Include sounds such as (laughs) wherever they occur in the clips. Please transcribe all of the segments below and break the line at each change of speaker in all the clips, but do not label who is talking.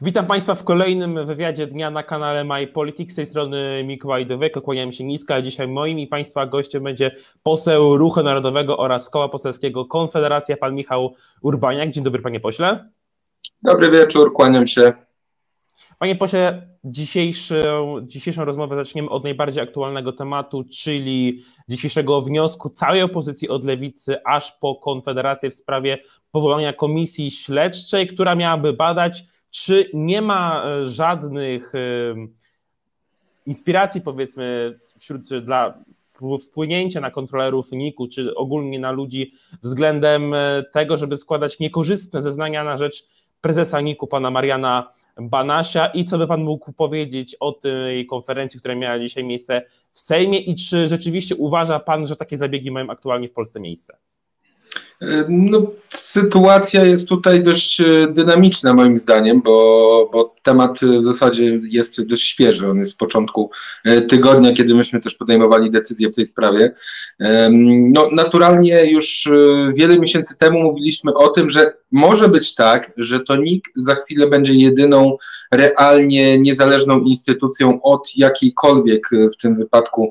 Witam Państwa w kolejnym wywiadzie dnia na kanale My Politics. Z tej strony Mikołaj Dowek, kłaniam się nisko, a dzisiaj moim i Państwa gościem będzie poseł Ruchu Narodowego oraz Koła Poselskiego Konfederacja, pan Michał Urbaniak. Dzień dobry Panie Pośle.
Dobry wieczór, kłaniam się.
Panie pośle, dzisiejszą, dzisiejszą rozmowę zaczniemy od najbardziej aktualnego tematu, czyli dzisiejszego wniosku całej opozycji od lewicy aż po Konfederację w sprawie powołania komisji śledczej, która miałaby badać czy nie ma e, żadnych e, inspiracji, powiedzmy, wśród dla wpłynięcia na kontrolerów NIK-u, czy ogólnie na ludzi względem e, tego, żeby składać niekorzystne zeznania na rzecz prezesa NIK-u, pana Mariana Banasia i co by pan mógł powiedzieć o tej konferencji, która miała dzisiaj miejsce w Sejmie i czy rzeczywiście uważa pan, że takie zabiegi mają aktualnie w Polsce miejsce?
No, sytuacja jest tutaj dość e, dynamiczna moim zdaniem, bo, bo temat w zasadzie jest dość świeży. On jest z początku e, tygodnia, kiedy myśmy też podejmowali decyzję w tej sprawie. No, naturalnie już e, wiele miesięcy temu mówiliśmy o tym, że może być tak, że to NIK za chwilę będzie jedyną realnie niezależną instytucją od jakiejkolwiek w tym wypadku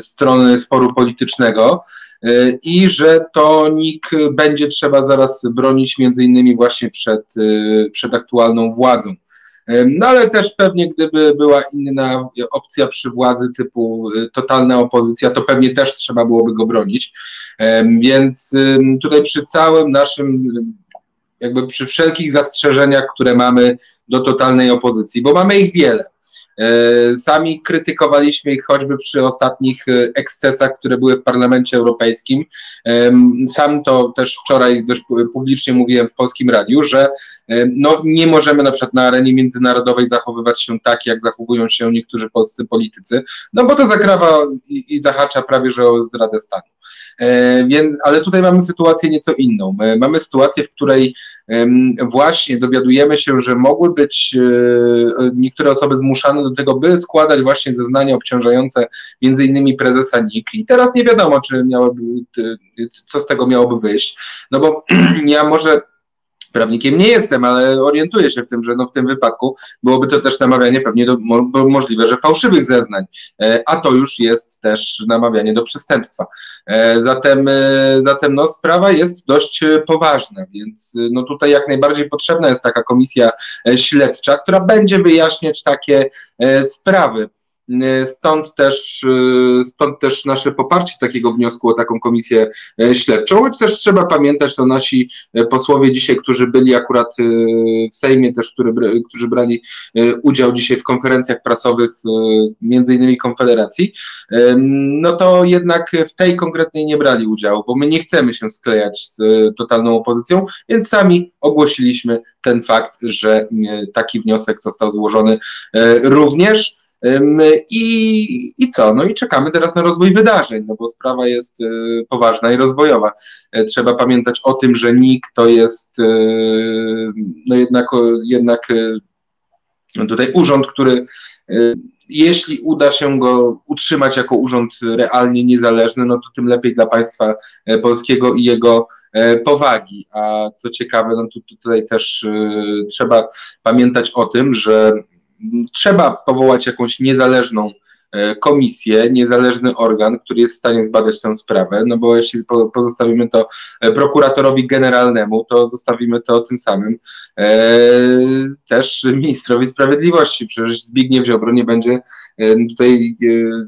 strony sporu politycznego. E, i że to NIK będzie trzeba zaraz bronić między innymi właśnie przed, przed aktualną władzą. No ale też pewnie gdyby była inna opcja przy władzy typu totalna opozycja, to pewnie też trzeba byłoby go bronić. Więc tutaj przy całym naszym, jakby przy wszelkich zastrzeżeniach, które mamy do totalnej opozycji, bo mamy ich wiele. E, sami krytykowaliśmy ich choćby przy ostatnich e, ekscesach, które były w Parlamencie Europejskim. Sam to też wczoraj dość publicznie mówiłem w Polskim Radiu, że no, nie możemy na przykład na arenie międzynarodowej zachowywać się tak, jak zachowują się niektórzy polscy politycy, no bo to zakrawa i, i zahacza prawie że o zdradę stanu. E, ale tutaj mamy sytuację nieco inną. Mamy sytuację, w której właśnie dowiadujemy się, że mogły być e, niektóre osoby zmuszane do tego, by składać właśnie zeznania obciążające między innymi prezesa NIK i teraz nie wiadomo, czy miałoby, co z tego miałoby wyjść, no bo (clears throat) ja może Prawnikiem nie jestem, ale orientuję się w tym, że no w tym wypadku byłoby to też namawianie pewnie do, mo, możliwe, że fałszywych zeznań, e, a to już jest też namawianie do przestępstwa. E, zatem, e, zatem no, sprawa jest dość poważna, więc no tutaj jak najbardziej potrzebna jest taka komisja śledcza, która będzie wyjaśniać takie sprawy. E, stąd też, e, stąd też nasze poparcie takiego wniosku o taką komisję e, śledczą, choć też trzeba pamiętać, to nasi posłowie dzisiaj, którzy byli akurat w Sejmie też, który, którzy brali udział dzisiaj w konferencjach prasowych, między innymi Konfederacji, no to jednak w tej konkretnej nie brali udziału, bo my nie chcemy się sklejać z totalną opozycją, więc sami ogłosiliśmy ten fakt, że taki wniosek został złożony również. I, I co? No i czekamy teraz na rozwój wydarzeń, no bo sprawa jest e, poważna i rozwojowa. E, trzeba pamiętać o tym, że NIK to jest e, no jednak, jednak no tutaj urząd, który jeśli uda się go utrzymać jako urząd realnie niezależny, no to tym lepiej dla państwa polskiego i jego powagi. A co ciekawe, no to tutaj też trzeba pamiętać o tym, że trzeba powołać jakąś niezależną e, komisję, niezależny organ, który jest w stanie zbadać tę sprawę, no bo jeśli pozostawimy to e, prokuratorowi generalnemu, to zostawimy to tym samym e, też ministrowi sprawiedliwości. Przecież Zbigniew Ziobro nie będzie tutaj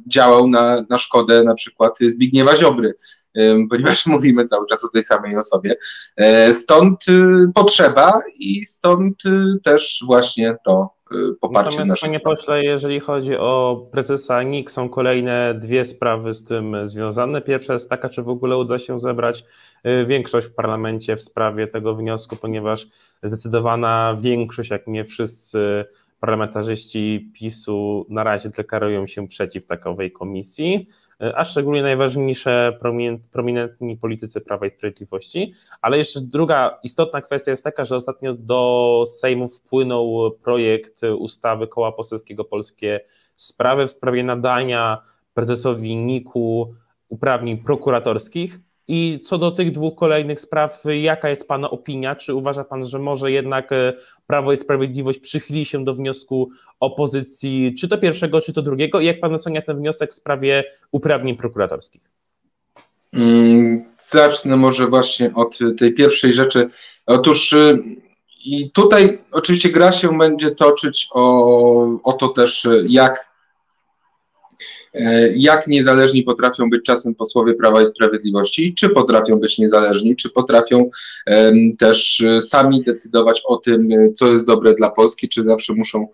działał na, na szkodę na przykład Zbigniewa Ziobry ponieważ (laughs) mówimy cały czas o tej samej osobie. Stąd potrzeba i stąd też właśnie to poparcie
Natomiast, panie pośle, jeżeli chodzi o prezesa NIK, są kolejne dwie sprawy z tym związane. Pierwsza jest taka, czy w ogóle uda się zebrać y, większość w parlamencie w sprawie tego wniosku, ponieważ zdecydowana większość, jak nie wszyscy parlamentarzyści PiSu na razie deklarują się przeciw takowej komisji. E, a szczególnie najważniejsze prominentni politycy Prawa i Sprawiedliwości. Ale jeszcze druga istotna kwestia jest taka, że ostatnio do Sejmu wpłynął projekt ustawy Koła Poselskiego Polskie Sprawy w sprawie nadania prezesowi NIK-u uprawnień prokuratorskich. I co do tych dwóch kolejnych spraw, jaka jest Pana opinia? Czy uważa Pan, że może jednak e, Prawo i Sprawiedliwość przychyli się do wniosku opozycji, czy to pierwszego, czy to drugiego? I jak Pan ocenia ten wniosek w sprawie uprawnień prokuratorskich?
Mm, zacznę może właśnie od tej pierwszej rzeczy. Otóż y, i tutaj oczywiście gra się będzie toczyć o, o to też, jak E, jak niezależni potrafią być czasem posłowie Prawa i Sprawiedliwości, czy potrafią być niezależni, czy potrafią też e, sami decydować o tym, e, co jest dobre dla Polski, czy zawsze muszą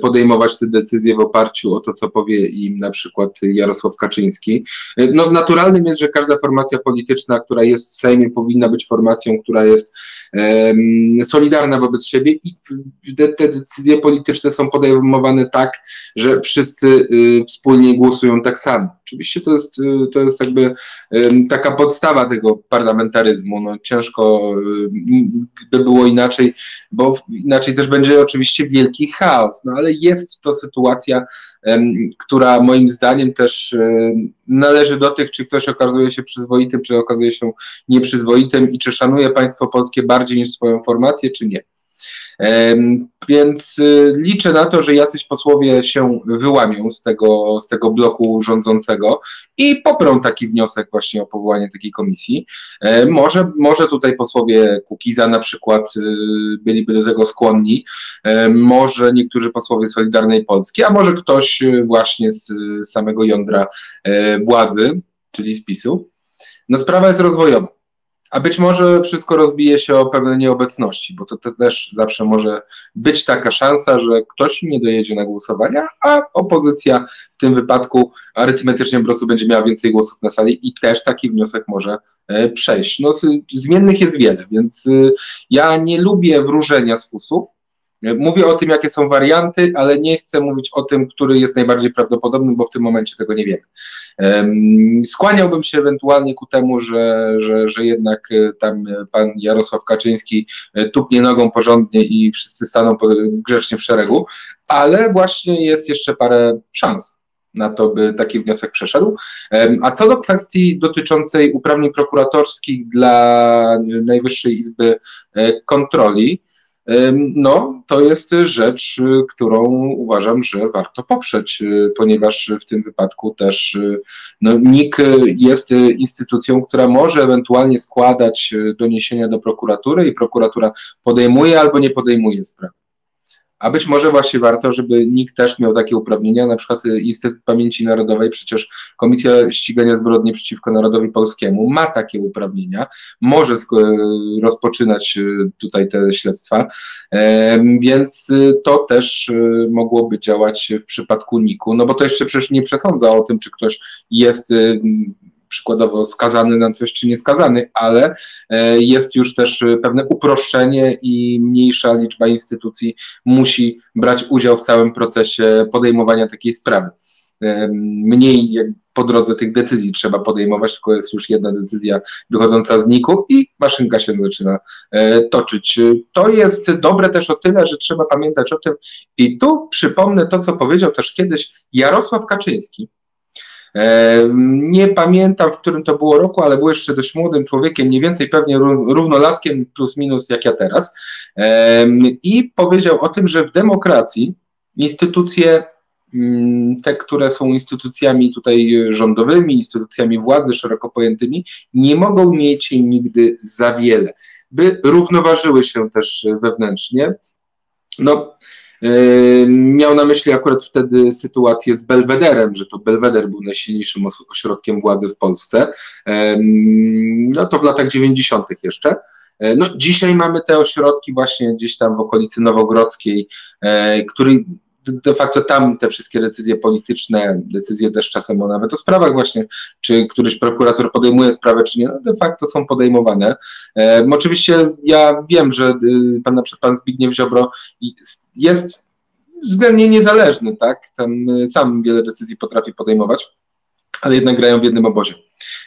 podejmować te decyzje w oparciu o to, co powie im na przykład Jarosław Kaczyński. No, naturalnym jest, że każda formacja polityczna, która jest w Sejmie, powinna być formacją, która jest solidarna wobec siebie i te, te decyzje polityczne są podejmowane tak, że wszyscy y, wspólnie głosują głosują tak samo. Oczywiście to jest, y, to jest jakby taka podstawa tego parlamentaryzmu. No, ciężko y, by było inaczej, bo inaczej też będzie oczywiście wielki chaos. No, ale jest to sytuacja, która moim zdaniem też należy do tych, czy ktoś okazuje się przyzwoitym, czy okazuje się nieprzyzwoitym i czy szanuje państwo polskie bardziej niż swoją formację, czy nie. Więc y, liczę na to, że jacyś posłowie się wyłamią z tego, z tego bloku rządzącego i poprą taki wniosek właśnie o powołanie takiej komisji. Może, może tutaj posłowie Kukiza na przykład y, byliby do tego skłonni, może niektórzy posłowie Solidarnej Polski, a może ktoś y, właśnie z samego jądra e, władzy, czyli z PiSu. No sprawa jest rozwojowa. A być może wszystko rozbije się o pewne nieobecności, bo to, to, też zawsze może być taka szansa, że ktoś nie dojedzie na głosowania, a opozycja w tym wypadku arytmetycznie po prostu będzie miała więcej głosów na sali i też taki wniosek może e, przejść. No, zmiennych jest wiele, więc y, ja nie lubię wróżenia z fusów, Mówię o tym, jakie są warianty, ale nie chcę mówić o tym, który jest najbardziej prawdopodobny, bo w tym momencie tego nie wiemy. Skłaniałbym się ewentualnie ku temu, że, że, że jednak e, tam e, pan Jarosław Kaczyński e, tupnie nogą porządnie i wszyscy staną grzecznie w szeregu, ale właśnie jest jeszcze parę szans na to, by taki wniosek przeszedł. A co do kwestii dotyczącej uprawnień prokuratorskich dla Najwyższej Izby Kontroli, no, to jest rzecz, którą uważam, że warto poprzeć, y, ponieważ w tym wypadku też y, no, NIK jest instytucją, która może ewentualnie składać y, doniesienia do prokuratury i prokuratura podejmuje albo nie podejmuje sprawy. A być może właśnie warto, żeby nikt też miał takie uprawnienia, na przykład Instytut Pamięci Narodowej, przecież Komisja Ścigania Zbrodni przeciwko Narodowi Polskiemu ma takie uprawnienia, może rozpoczynać e, tutaj te śledztwa, więc to też mogłoby działać w przypadku NIK-u, no bo to jeszcze przecież nie przesądza o tym, czy ktoś jest przykładowo skazany na coś, czy nie skazany, ale e, jest już też e, pewne uproszczenie i mniejsza liczba instytucji musi brać udział w całym procesie podejmowania takiej sprawy. E, mniej po drodze tych decyzji trzeba podejmować, tylko jest już jedna decyzja wychodząca z NIK-u i maszynka się zaczyna toczyć. To jest dobre też o tyle, że trzeba pamiętać o tym i tu przypomnę to, co powiedział też kiedyś Jarosław Kaczyński, nie pamiętam, w którym to było roku, ale był jeszcze dość młodym człowiekiem, mniej więcej pewnie równolatkiem plus minus jak ja teraz. E, I powiedział o tym, że w demokracji instytucje, mm, te, które są instytucjami tutaj rządowymi, instytucjami władzy szeroko pojętymi, nie mogą mieć nigdy za wiele, by równoważyły się też wewnętrznie. No, Miał na myśli akurat wtedy sytuację z Belwederem, że to Belweder był najsilniejszym ośrodkiem władzy w Polsce. No to w latach 90. jeszcze. E, no, dzisiaj mamy te ośrodki właśnie gdzieś tam w okolicy Nowogrodzkiej, e, który de facto tam te wszystkie decyzje polityczne, decyzje też czasem o nawet o sprawach właśnie, czy któryś prokurator podejmuje sprawę, czy nie, no de facto są podejmowane. E, oczywiście ja wiem, że y, pan na przykład pan Zbigniew Ziobro jest względnie niezależny, tak, tam y, sam wiele decyzji potrafi podejmować, ale jednak grają w jednym obozie.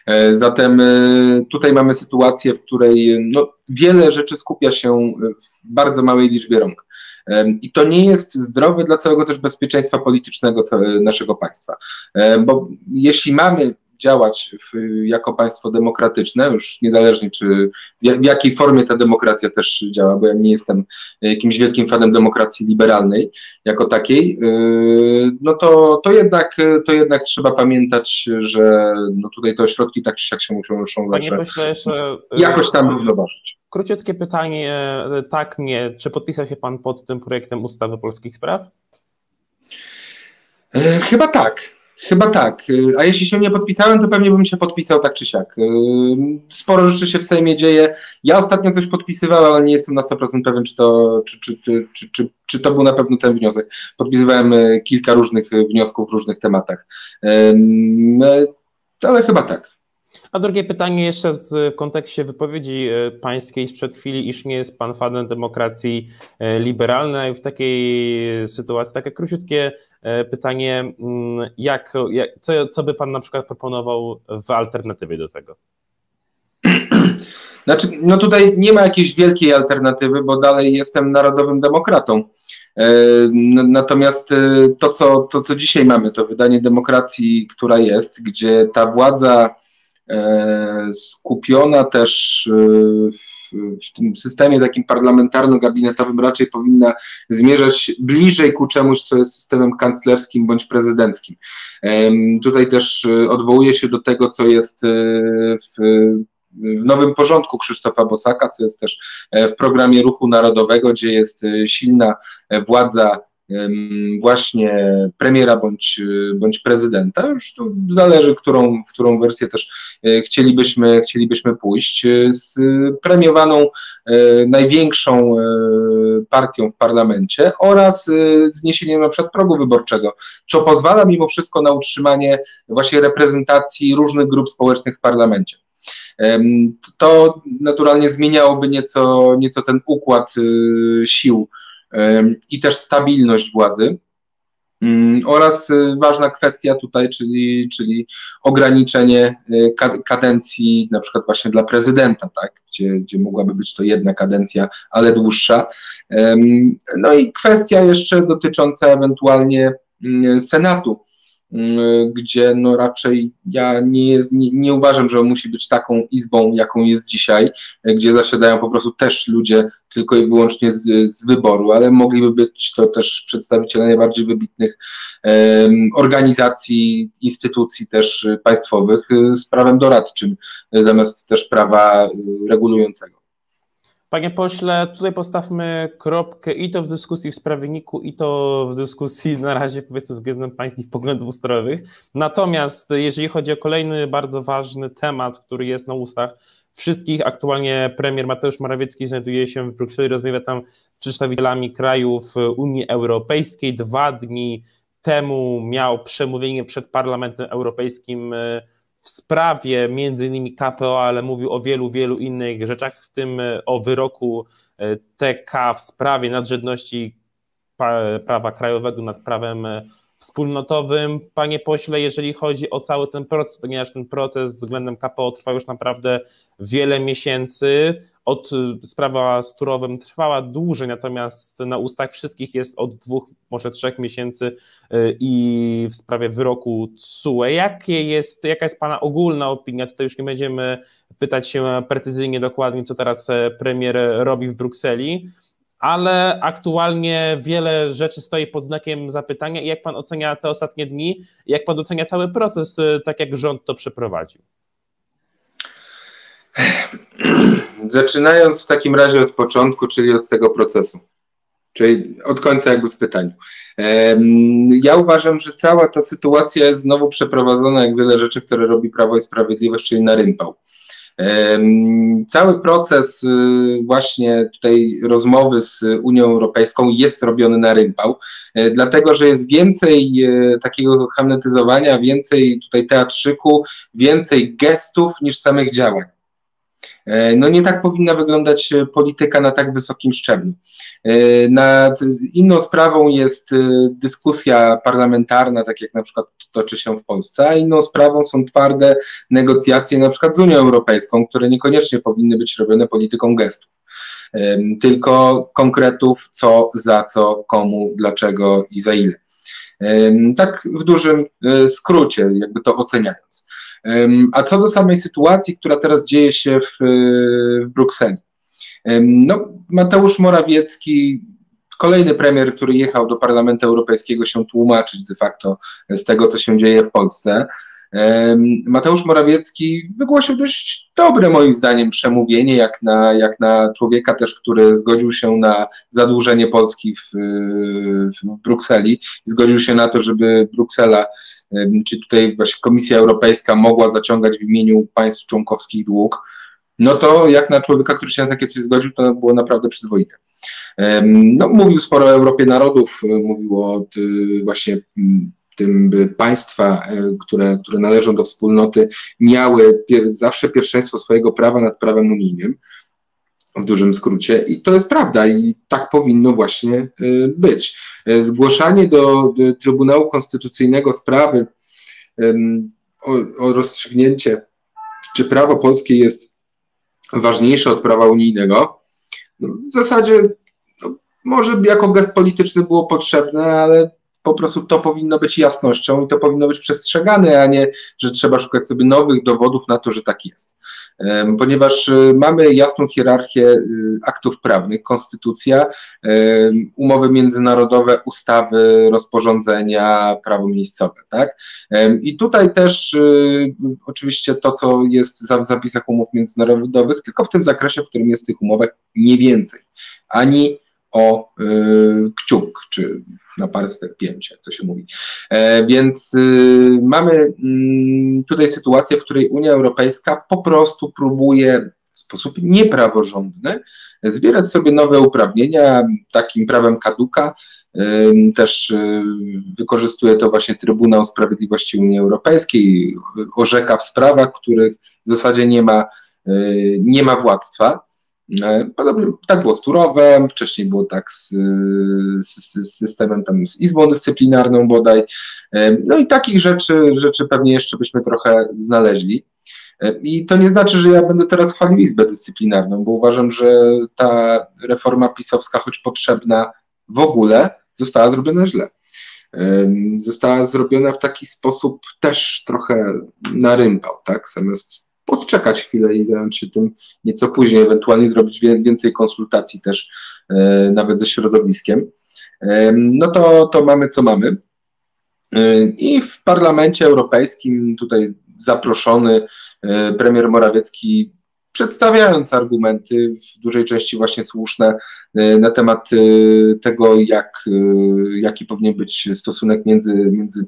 E, zatem y, tutaj mamy sytuację, w której no, wiele rzeczy skupia się w bardzo małej liczbie rąk. I to nie jest zdrowe dla całego też bezpieczeństwa politycznego naszego państwa. Bo jeśli mamy działać w, jako państwo demokratyczne, już niezależnie czy w jakiej formie ta demokracja też działa, bo ja nie jestem jakimś wielkim fanem demokracji liberalnej jako takiej, no to, to, jednak, to jednak trzeba pamiętać, że no tutaj te ośrodki tak czy siak się muszą, muszą
jeszcze,
jakoś tam równoważyć.
Króciutkie pytanie, tak, nie, czy podpisał się Pan pod tym projektem ustawy polskich spraw?
E, chyba tak. Chyba tak. E, a jeśli się nie podpisałem, to pewnie bym się podpisał tak czy siak. E, sporo rzeczy się w Sejmie dzieje. Ja ostatnio coś podpisywałem, ale nie jestem na 100% pewien, czy to, czy, czy, czy, czy, czy to był na pewno ten wniosek. Podpisywałem kilka różnych wniosków w różnych tematach. Ale chyba tak.
A drugie pytanie jeszcze w kontekście wypowiedzi pańskiej sprzed chwili, iż nie jest pan fanem demokracji liberalnej. W takiej sytuacji takie króciutkie pytanie, mm, jak, jak, co, co by Pan na przykład proponował w alternatywie do tego? (clears throat)
Znaczy, no tutaj nie ma jakiejś wielkiej alternatywy, bo dalej jestem narodowym demokratą. E, natomiast e, to co, to, co dzisiaj mamy, to wydanie demokracji, która jest, gdzie ta władza skupiona też w w tym systemie takim parlamentarno-gabinetowym raczej powinna zmierzać bliżej ku czemuś, co jest systemem kanclerskim bądź prezydenckim. Tutaj też e, odwołuję się do tego, co jest e, w w nowym porządku Krzysztofa Bosaka, co jest też e, w programie Ruchu Narodowego, gdzie jest silna władza właśnie premiera bądź, bądź prezydenta. Już tu zależy, którą, którą wersję też e, chcielibyśmy, chcielibyśmy pójść. Z premiowaną e, największą e, partią w parlamencie oraz zniesieniem na przykład progu wyborczego, co pozwala mimo wszystko na utrzymanie właśnie reprezentacji różnych grup społecznych w parlamencie. To naturalnie zmieniałoby nieco, nieco ten układ sił i też stabilność władzy. Mm, oraz y, ważna kwestia tutaj, czyli, czyli ograniczenie y, kadencji, na przykład właśnie dla prezydenta, tak, gdzie, gdzie mogłaby być to jedna kadencja, ale dłuższa. No i kwestia jeszcze dotycząca ewentualnie mm, Senatu gdzie no raczej ja nie, jest, nie, nie, uważam, że on musi być taką izbą, jaką jest dzisiaj, y, gdzie zasiadają po prostu też ludzie tylko i wyłącznie z, z wyboru, ale mogliby być to też przedstawiciele najbardziej wybitnych um, organizacji, instytucji też państwowych y, z prawem doradczym, zamiast też prawa regulującego.
Panie pośle, tutaj postawmy kropkę i to w dyskusji w sprawie NIK-u, i to w dyskusji na razie powiedzmy względem pańskich poglądów ustrojowych. Natomiast jeżeli chodzi o kolejny bardzo ważny temat, który jest na ustach wszystkich, aktualnie premier Mateusz Morawiecki znajduje się w Brukseli, rozmawia tam z przedstawicielami krajów Unii Europejskiej. Dwa dni temu miał przemówienie przed Parlamentem Europejskim w sprawie między innymi KPO, ale mówił o wielu, wielu innych rzeczach, w tym e, o wyroku e, TK w sprawie nadrzędności prawa krajowego nad prawem e, wspólnotowym. Panie pośle, jeżeli chodzi o cały ten proces, ponieważ ten proces względem KPO trwa już naprawdę wiele miesięcy, od sprawa z Turowem trwała dłużej, natomiast na ustach wszystkich jest od dwóch, może trzech miesięcy y, i w sprawie wyroku TSUE. Jakie jest, jaka jest Pana ogólna opinia? Tutaj już nie będziemy pytać się precyzyjnie, dokładnie, co teraz e, premier robi w Brukseli, ale aktualnie wiele rzeczy stoi pod znakiem zapytania i jak Pan ocenia te ostatnie dni, jak Pan ocenia cały proces, e, tak jak rząd to przeprowadził? (clears throat)
Zaczynając w takim razie od początku, czyli od tego procesu, czyli od końca jakby w pytaniu. Ja uważam, że cała ta sytuacja jest znowu przeprowadzona jak wiele rzeczy, które robi Prawo i Sprawiedliwość, czyli na rympał. Cały proces y, właśnie tutaj rozmowy z Unią Europejską jest robiony na rympał, e, dlatego że jest więcej e, takiego hamnetyzowania, więcej tutaj teatrzyku, więcej gestów niż samych działań. E, no nie tak powinna wyglądać e, polityka na tak wysokim szczeblu. E, nad inną sprawą jest dyskusja parlamentarna, tak jak na przykład toczy się w Polsce, a inną sprawą są twarde negocjacje na przykład z Unią Europejską, które niekoniecznie powinny być robione polityką gestów, tylko konkretów, co, za co, komu, dlaczego i za ile. Tak w dużym skrócie, jakby to oceniając. A co do samej sytuacji, która teraz dzieje się w, w Brukseli. No, Mateusz Morawiecki, kolejny premier, który jechał do Parlamentu Europejskiego się tłumaczyć de facto z tego, co się dzieje w Polsce. Mateusz Morawiecki wygłosił dość dobre, moim zdaniem, przemówienie, jak na, jak na człowieka też, który zgodził się na zadłużenie Polski w, w Brukseli, zgodził się na to, żeby Bruksela, czy tutaj właśnie Komisja Europejska mogła zaciągać w imieniu państw członkowskich dług, no to jak na człowieka, który się na takie coś zgodził, to było naprawdę przyzwoite. No, mówił sporo o Europie Narodów, mówił o właśnie tym, państwa, e, które, które należą do wspólnoty, miały zawsze pierwszeństwo swojego prawa nad prawem unijnym, w dużym skrócie. I to jest prawda i tak powinno właśnie e, być. E, zgłaszanie do, do Trybunału Konstytucyjnego sprawy o, o rozstrzygnięcie, czy prawo polskie jest ważniejsze od prawa unijnego, no, w zasadzie no, może jako gest polityczny było potrzebne, ale po prostu to powinno być jasnością i to powinno być przestrzegane, a nie, że trzeba szukać sobie nowych dowodów na to, że tak jest. Ponieważ y, mamy jasną hierarchię y, aktów prawnych, konstytucja, umowy międzynarodowe, ustawy, rozporządzenia, prawo miejscowe, tak? I tutaj też y, oczywiście to, co jest w zapisach umów międzynarodowych, tylko w tym zakresie, w którym jest w tych umowach, nie więcej. Ani o kciuk, czy na parstek pięć, jak to się mówi. E, więc y, mamy mm, tutaj sytuację, w której Unia Europejska po prostu próbuje w sposób niepraworządny zbierać sobie nowe uprawnienia, takim prawem kaduka. Też y, wykorzystuje to właśnie Trybunał Sprawiedliwości Unii Europejskiej, orzeka w sprawach, których w zasadzie nie ma, y, nie ma władztwa. E, podobnie tak było z Turowem, wcześniej było tak z, z, z, systemem tam z Izbą Dyscyplinarną bodaj. E, no i takich rzeczy, rzeczy pewnie jeszcze byśmy trochę znaleźli. E, I to nie znaczy, że ja będę teraz chwalił Izbę Dyscyplinarną, bo uważam, że ta reforma pisowska, choć potrzebna w ogóle, została zrobiona źle. Została zrobiona w taki sposób też trochę narympał, tak? Zamiast podczekać chwilę i zająć się tym nieco później, ewentualnie zrobić więcej konsultacji też e, nawet ze środowiskiem. E, no to, to mamy co mamy. E, I w Parlamencie Europejskim tutaj zaproszony premier Morawiecki przedstawiając argumenty, w dużej części właśnie słuszne, na temat tego, jak, jaki powinien być stosunek między, między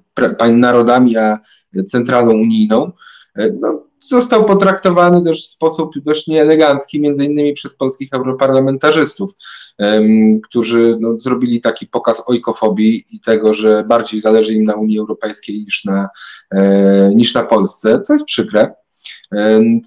narodami a centralą unijną. No, został potraktowany też w sposób dość nieelegancki, między innymi przez polskich europarlamentarzystów, którzy no, zrobili taki pokaz ojkofobii i tego, że bardziej zależy im na Unii Europejskiej niż na, e, niż na Polsce, co jest przykre.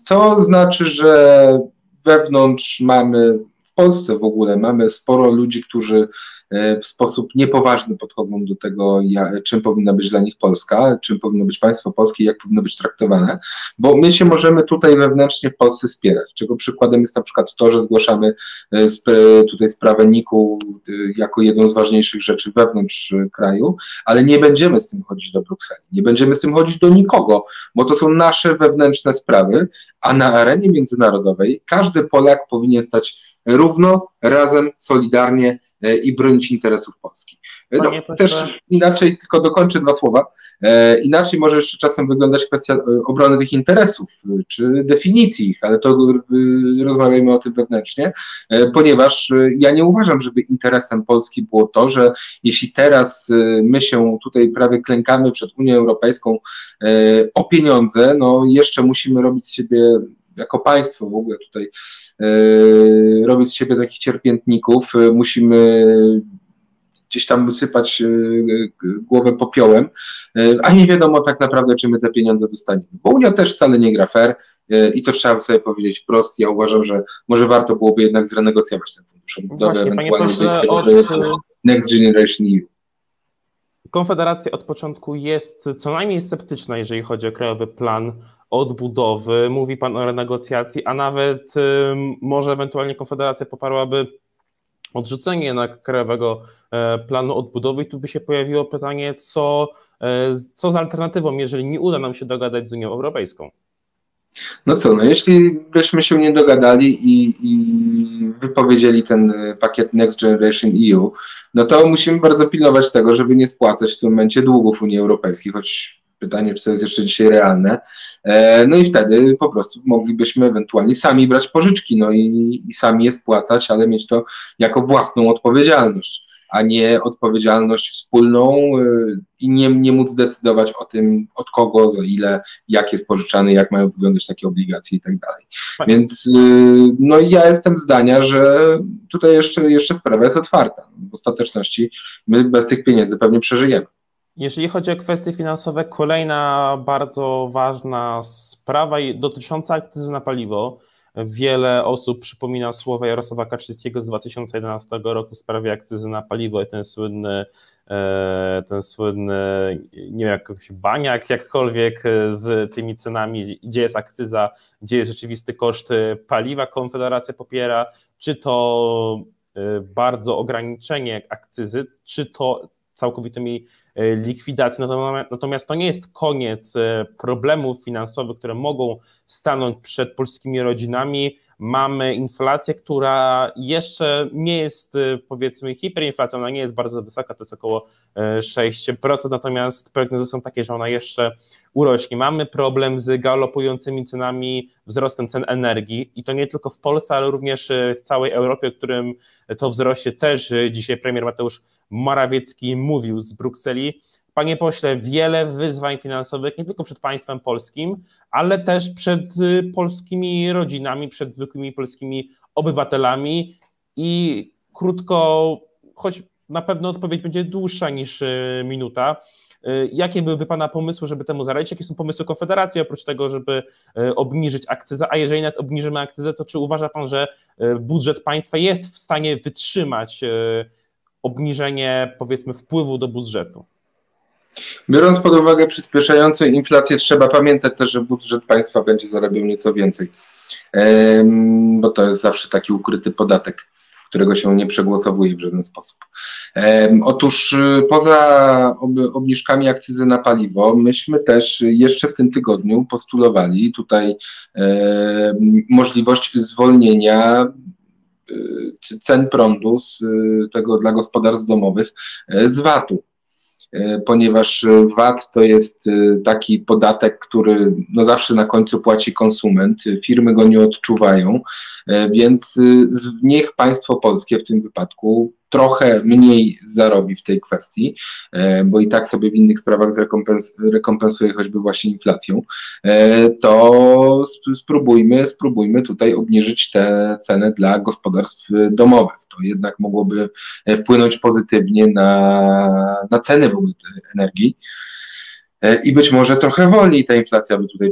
Co znaczy, że wewnątrz mamy, w Polsce w ogóle mamy sporo ludzi, którzy w sposób niepoważny podchodzą do tego, czym powinna być dla nich Polska, czym powinno być państwo polskie, jak powinno być traktowane, bo my się możemy tutaj wewnętrznie w Polsce wspierać, czego przykładem jest na przykład to, że zgłaszamy e, tutaj sprawę NIK-u e, jako jedną z ważniejszych rzeczy wewnątrz kraju, ale nie będziemy z tym chodzić do Brukseli, nie będziemy z tym chodzić do nikogo, bo to są nasze wewnętrzne sprawy, a na arenie międzynarodowej każdy Polak powinien stać równo, razem, solidarnie e, i bronić interesów Polski. E, no, też inaczej, tylko dokończę dwa słowa, e, inaczej może jeszcze czasem wyglądać kwestia obrony tych interesów, czy definicji ich, ale to rozmawiajmy o tym wewnętrznie, ponieważ ja nie uważam, żeby interesem Polski było to, że jeśli teraz my się tutaj prawie klękamy przed Unią Europejską o pieniądze, no jeszcze musimy robić z siebie jako państwo w ogóle tutaj E, robić z siebie takich cierpiętników, e, musimy gdzieś tam wysypać e, głowę popiołem, a nie wiadomo tak naprawdę, czy my te pieniądze dostaniemy. Bo Unia też wcale nie gra fair i to trzeba sobie powiedzieć wprost. Ja uważam, że może warto byłoby jednak zrenegocjować ten fundusz odbudowy, ewentualnie od... Next Generation EU.
Konfederacja od początku jest co najmniej sceptyczna, jeżeli chodzi o krajowy plan odbudowy, mówi Pan o renegocjacji, a nawet może ewentualnie Konfederacja poparłaby odrzucenie jednak krajowego planu odbudowy i tu by się pojawiło pytanie, co, co z alternatywą, jeżeli nie uda nam się dogadać z Unią Europejską?
No co, no jeśli byśmy się nie dogadali i, i, wypowiedzieli ten pakiet Next Generation EU, no to musimy bardzo pilnować tego, żeby nie spłacać w tym momencie długów Unii Europejskiej, choć pytanie, czy to jest jeszcze dzisiaj realne. E, no i wtedy po prostu moglibyśmy ewentualnie sami brać pożyczki, no i, i sami je spłacać, ale mieć to jako własną odpowiedzialność a nie odpowiedzialność wspólną y, i nie, nie móc decydować o tym, od kogo, za ile, jak jest pożyczany, jak mają wyglądać takie obligacje i tak dalej. Więc y, no ja jestem zdania, że tutaj jeszcze, jeszcze sprawa jest otwarta. W ostateczności my bez tych pieniędzy pewnie przeżyjemy.
Jeżeli chodzi o kwestie finansowe, kolejna bardzo ważna sprawa dotycząca akcyzy na paliwo. Wiele osób przypomina słowa Jarosława Kaczyńskiego z 2011 roku w sprawie akcyzy na paliwo i ten słynny, e, ten słynny, nie wiem, jakiś baniak, jakkolwiek e, z tymi cenami, gdzie jest akcyza, gdzie jest rzeczywisty koszt paliwa, Konfederacja popiera, czy to e, bardzo ograniczenie akcyzy, czy to całkowitymi likwidacji. Natomiast to nie jest koniec problemów finansowych, które mogą stanąć przed polskimi rodzinami. Mamy inflację, która jeszcze nie jest powiedzmy hiperinflacją, ona nie jest bardzo wysoka, to jest około 6%, natomiast prognozy są takie, że ona jeszcze urośnie. Mamy problem z galopującymi cenami, wzrostem cen energii i to nie tylko w Polsce, ale również w całej Europie, o którym to wzroście też dzisiaj premier Mateusz Morawiecki mówił z Brukseli. Panie pośle, wiele wyzwań finansowych nie tylko przed państwem polskim, ale też przed y, polskimi rodzinami, przed zwykłymi polskimi obywatelami i krótko, choć na pewno odpowiedź będzie dłuższa niż y, minuta. Y, jakie byłyby Pana pomysły, żeby temu zaradzić? Jakie są pomysły Konfederacji oprócz tego, żeby obniżyć akcyzę? A jeżeli nawet obniżymy akcyzę, to czy uważa Pan, że budżet państwa jest w stanie wytrzymać obniżenie, powiedzmy, wpływu do budżetu?
Biorąc pod uwagę przyspieszającą inflację, trzeba pamiętać też, że budżet państwa będzie zarabiał nieco więcej, bo to jest zawsze taki ukryty podatek, którego się nie przegłosowuje w żaden sposób. Otóż y, poza obniżkami akcyzy na paliwo, myśmy też jeszcze w tym tygodniu postulowali tutaj możliwość zwolnienia y, cen prądu z y, tego dla gospodarstw domowych z VAT-u. E, ponieważ VAT to jest e, taki podatek, który no zawsze na końcu płaci konsument, firmy go nie odczuwają, e, więc niech państwo polskie w tym wypadku trochę mniej zarobi w tej kwestii, e, bo i tak sobie w innych sprawach zrekompens rekompensuje choćby właśnie inflacją, e, to spróbujmy, spróbujmy tutaj obniżyć te ceny dla gospodarstw domowych. To jednak mogłoby wpłynąć pozytywnie na, na ceny w ogóle energii. E, I być może trochę wolniej ta inflacja by tutaj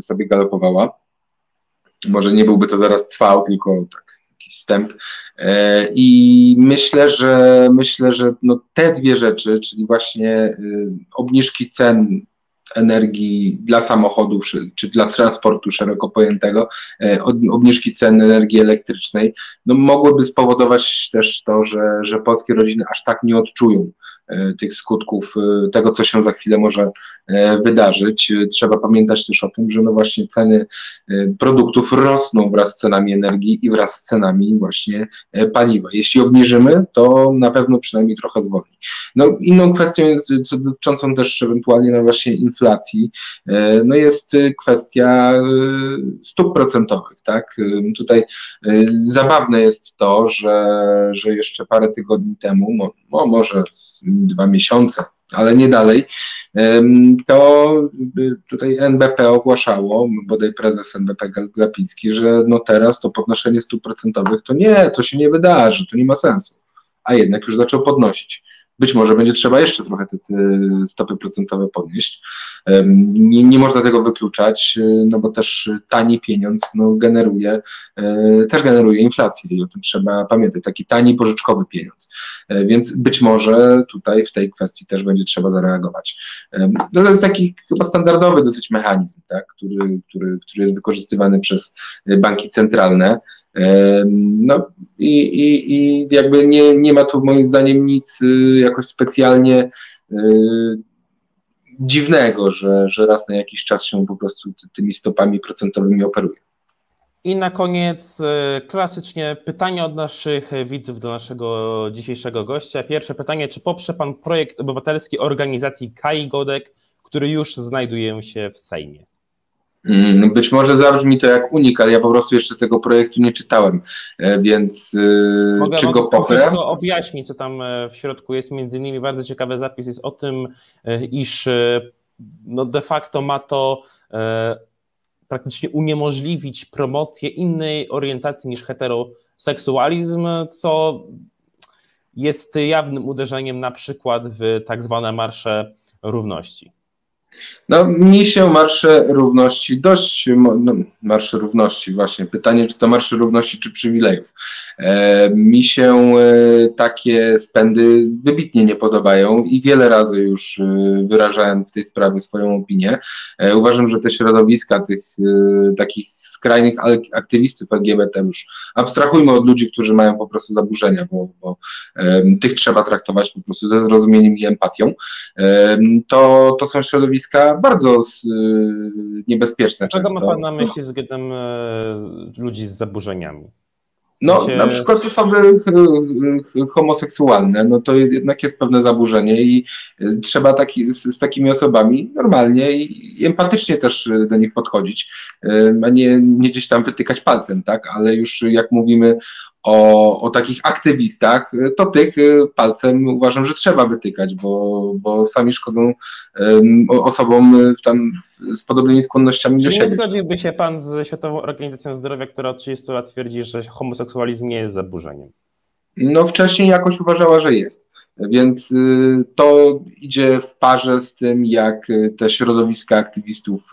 sobie galopowała. Może nie byłby to zaraz cwał, tylko tak wstęp. E, I myślę, że myślę, że no te dwie rzeczy, czyli właśnie y, obniżki cen energii dla samochodów czy dla transportu szeroko pojętego, e, obniżki cen energii elektrycznej, no mogłyby spowodować też to, że, że polskie rodziny aż tak nie odczują E, tych skutków e, tego, co się za chwilę może wydarzyć. Trzeba pamiętać też o tym, że no właśnie ceny produktów rosną wraz z cenami energii i wraz z cenami właśnie paliwa. Jeśli obniżymy, to na pewno przynajmniej trochę zwolni. No, inną kwestią jest, dotyczącą też ewentualnie no właśnie inflacji, no jest kwestia stóp procentowych, tak? Tutaj zabawne jest to, że, że jeszcze parę tygodni temu, no, może dwa miesiące, ale nie dalej, to tutaj NBP ogłaszało, bodaj prezes NBP Glapiński, że no teraz to podnoszenie stóp procentowych to nie, to się nie wydarzy, to nie ma sensu, a jednak już zaczął podnosić. Być może będzie trzeba jeszcze trochę te stopy procentowe podnieść. Nie, nie można tego wykluczać, e, no bo też tani pieniądz no, generuje, e, też generuje inflację i o tym trzeba pamiętać. Taki tani pożyczkowy pieniądz. E, więc być może tutaj w tej kwestii też będzie trzeba zareagować. No to jest taki chyba standardowy dosyć mechanizm, tak, który, który, który jest wykorzystywany przez banki centralne. No i, i, i jakby nie, nie ma tu moim zdaniem nic jakoś specjalnie dziwnego, że, że raz na jakiś czas się po prostu tymi stopami procentowymi operuje.
I na koniec klasycznie pytanie od naszych widzów do naszego dzisiejszego gościa. Pierwsze pytanie, czy poprze Pan projekt obywatelski organizacji Kai Godek, który już znajduje się w Sejmie?
Mm, być może zabrzmi to jak unik, ale ja po prostu jeszcze tego projektu nie czytałem, e, więc e,
mogę,
czy
mogę
go poprę?
Tylko objaśnić, co tam e, w środku jest. Między innymi bardzo ciekawy zapis jest o tym, iż no de facto ma to praktycznie uniemożliwić promocję innej orientacji niż heteroseksualizm, co jest jawnym uderzeniem na przykład w tak zwane marsze równości.
No, mi się marsze równości dość, no, marsze równości właśnie, pytanie czy to marsze równości czy przywilejów. E, mi się e, takie spędy wybitnie nie podobają i wiele razy już e, wyrażałem w tej sprawie swoją opinię. E, uważam, że te środowiska tych e, takich skrajnych aktywistów LGBT już abstrahujmy od ludzi, którzy mają po prostu zaburzenia, bo, bo e, tych trzeba traktować po prostu ze zrozumieniem i empatią. to, to są środowiska bardzo niebezpieczne.
Czego ma Pan na myśli względem ludzi z zaburzeniami?
No, się... na przykład osoby y, y, homoseksualne, no to jednak jest pewne zaburzenie i y, trzeba taki, z, z, takimi osobami normalnie i, i empatycznie też do nich podchodzić, a nie, nie gdzieś tam wytykać palcem, tak? Ale już jak mówimy o, o takich aktywistach, to tych y, palcem uważam, że trzeba wytykać, bo, bo sami szkodzą um, osobom y, tam z podobnymi skłonnościami
Czy
do siebie.
nie zgodziłby się pan z Światową Organizacją Zdrowia, która od 30 lat twierdzi, że homoseksualizm nie jest zaburzeniem?
No wcześniej jakoś uważała, że jest. Więc y, to idzie w parze z tym, jak te środowiska aktywistów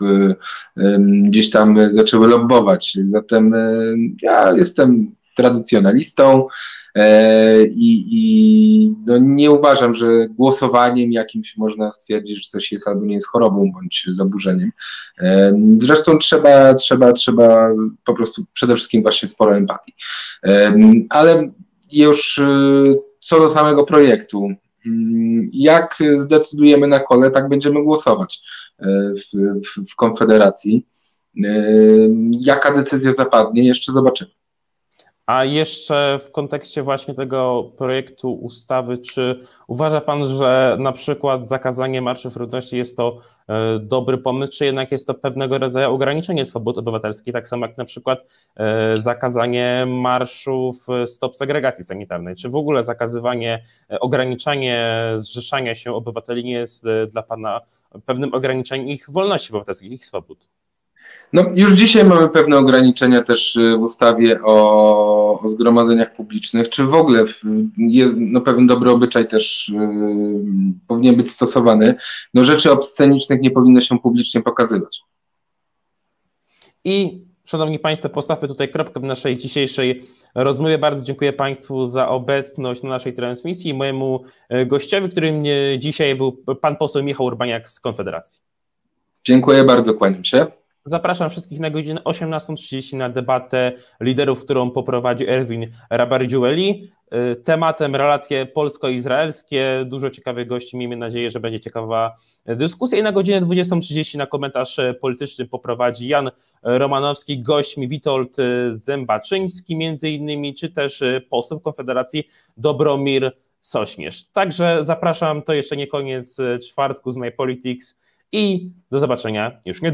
gdzieś tam zaczęły lobbować. Zatem ja jestem tradycjonalistą e, i, i no nie uważam, że głosowaniem jakimś można stwierdzić, że coś jest albo nie jest chorobą bądź zaburzeniem. E, zresztą trzeba, trzeba, trzeba po prostu przede wszystkim właśnie sporo empatii. E, ale już co do samego projektu, mm, jak zdecydujemy na kole, tak będziemy głosować w, w, w Konfederacji. Jaka decyzja zapadnie, jeszcze zobaczymy.
A jeszcze w kontekście właśnie tego projektu ustawy, czy uważa Pan, że na przykład zakazanie marszów równości jest to e, dobry pomysł, czy jednak jest to pewnego rodzaju ograniczenie swobód obywatelskich, tak samo jak na przykład e, zakazanie marszów stop segregacji sanitarnej, czy w ogóle zakazywanie, e, ograniczanie zrzeszania się obywateli nie jest dla Pana pewnym ograniczeniem ich wolności obywatelskich, ich swobód?
No, już dzisiaj mamy pewne ograniczenia też y, w ustawie o, o zgromadzeniach publicznych, czy w ogóle jest, no, pewien dobry obyczaj też yy, powinien być stosowany. No, rzeczy obscenicznych nie powinno się publicznie pokazywać.
I Szanowni Państwo, postawmy tutaj kropkę w naszej dzisiejszej rozmowie. Bardzo dziękuję Państwu za obecność na naszej transmisji i mojemu e, gościowi, którym dzisiaj był pan poseł Michał Urbaniak z Konfederacji.
Dziękuję bardzo, kłaniam się.
Zapraszam wszystkich na godzinę 18.30 na debatę liderów, którą poprowadzi Erwin Rabardziueli. Y, tematem relacje polsko-izraelskie. Dużo ciekawych gości. Miejmy nadzieję, że będzie ciekawa dyskusja. I na godzinę 20.30 na komentarz polityczny poprowadzi Jan Romanowski, gośćmi Witold Zębaczyński między innymi, czy też poseł Konfederacji Dobromir Sośnierz. Także zapraszam, to jeszcze nie koniec czwartku z My Politics i do zobaczenia już niedługo.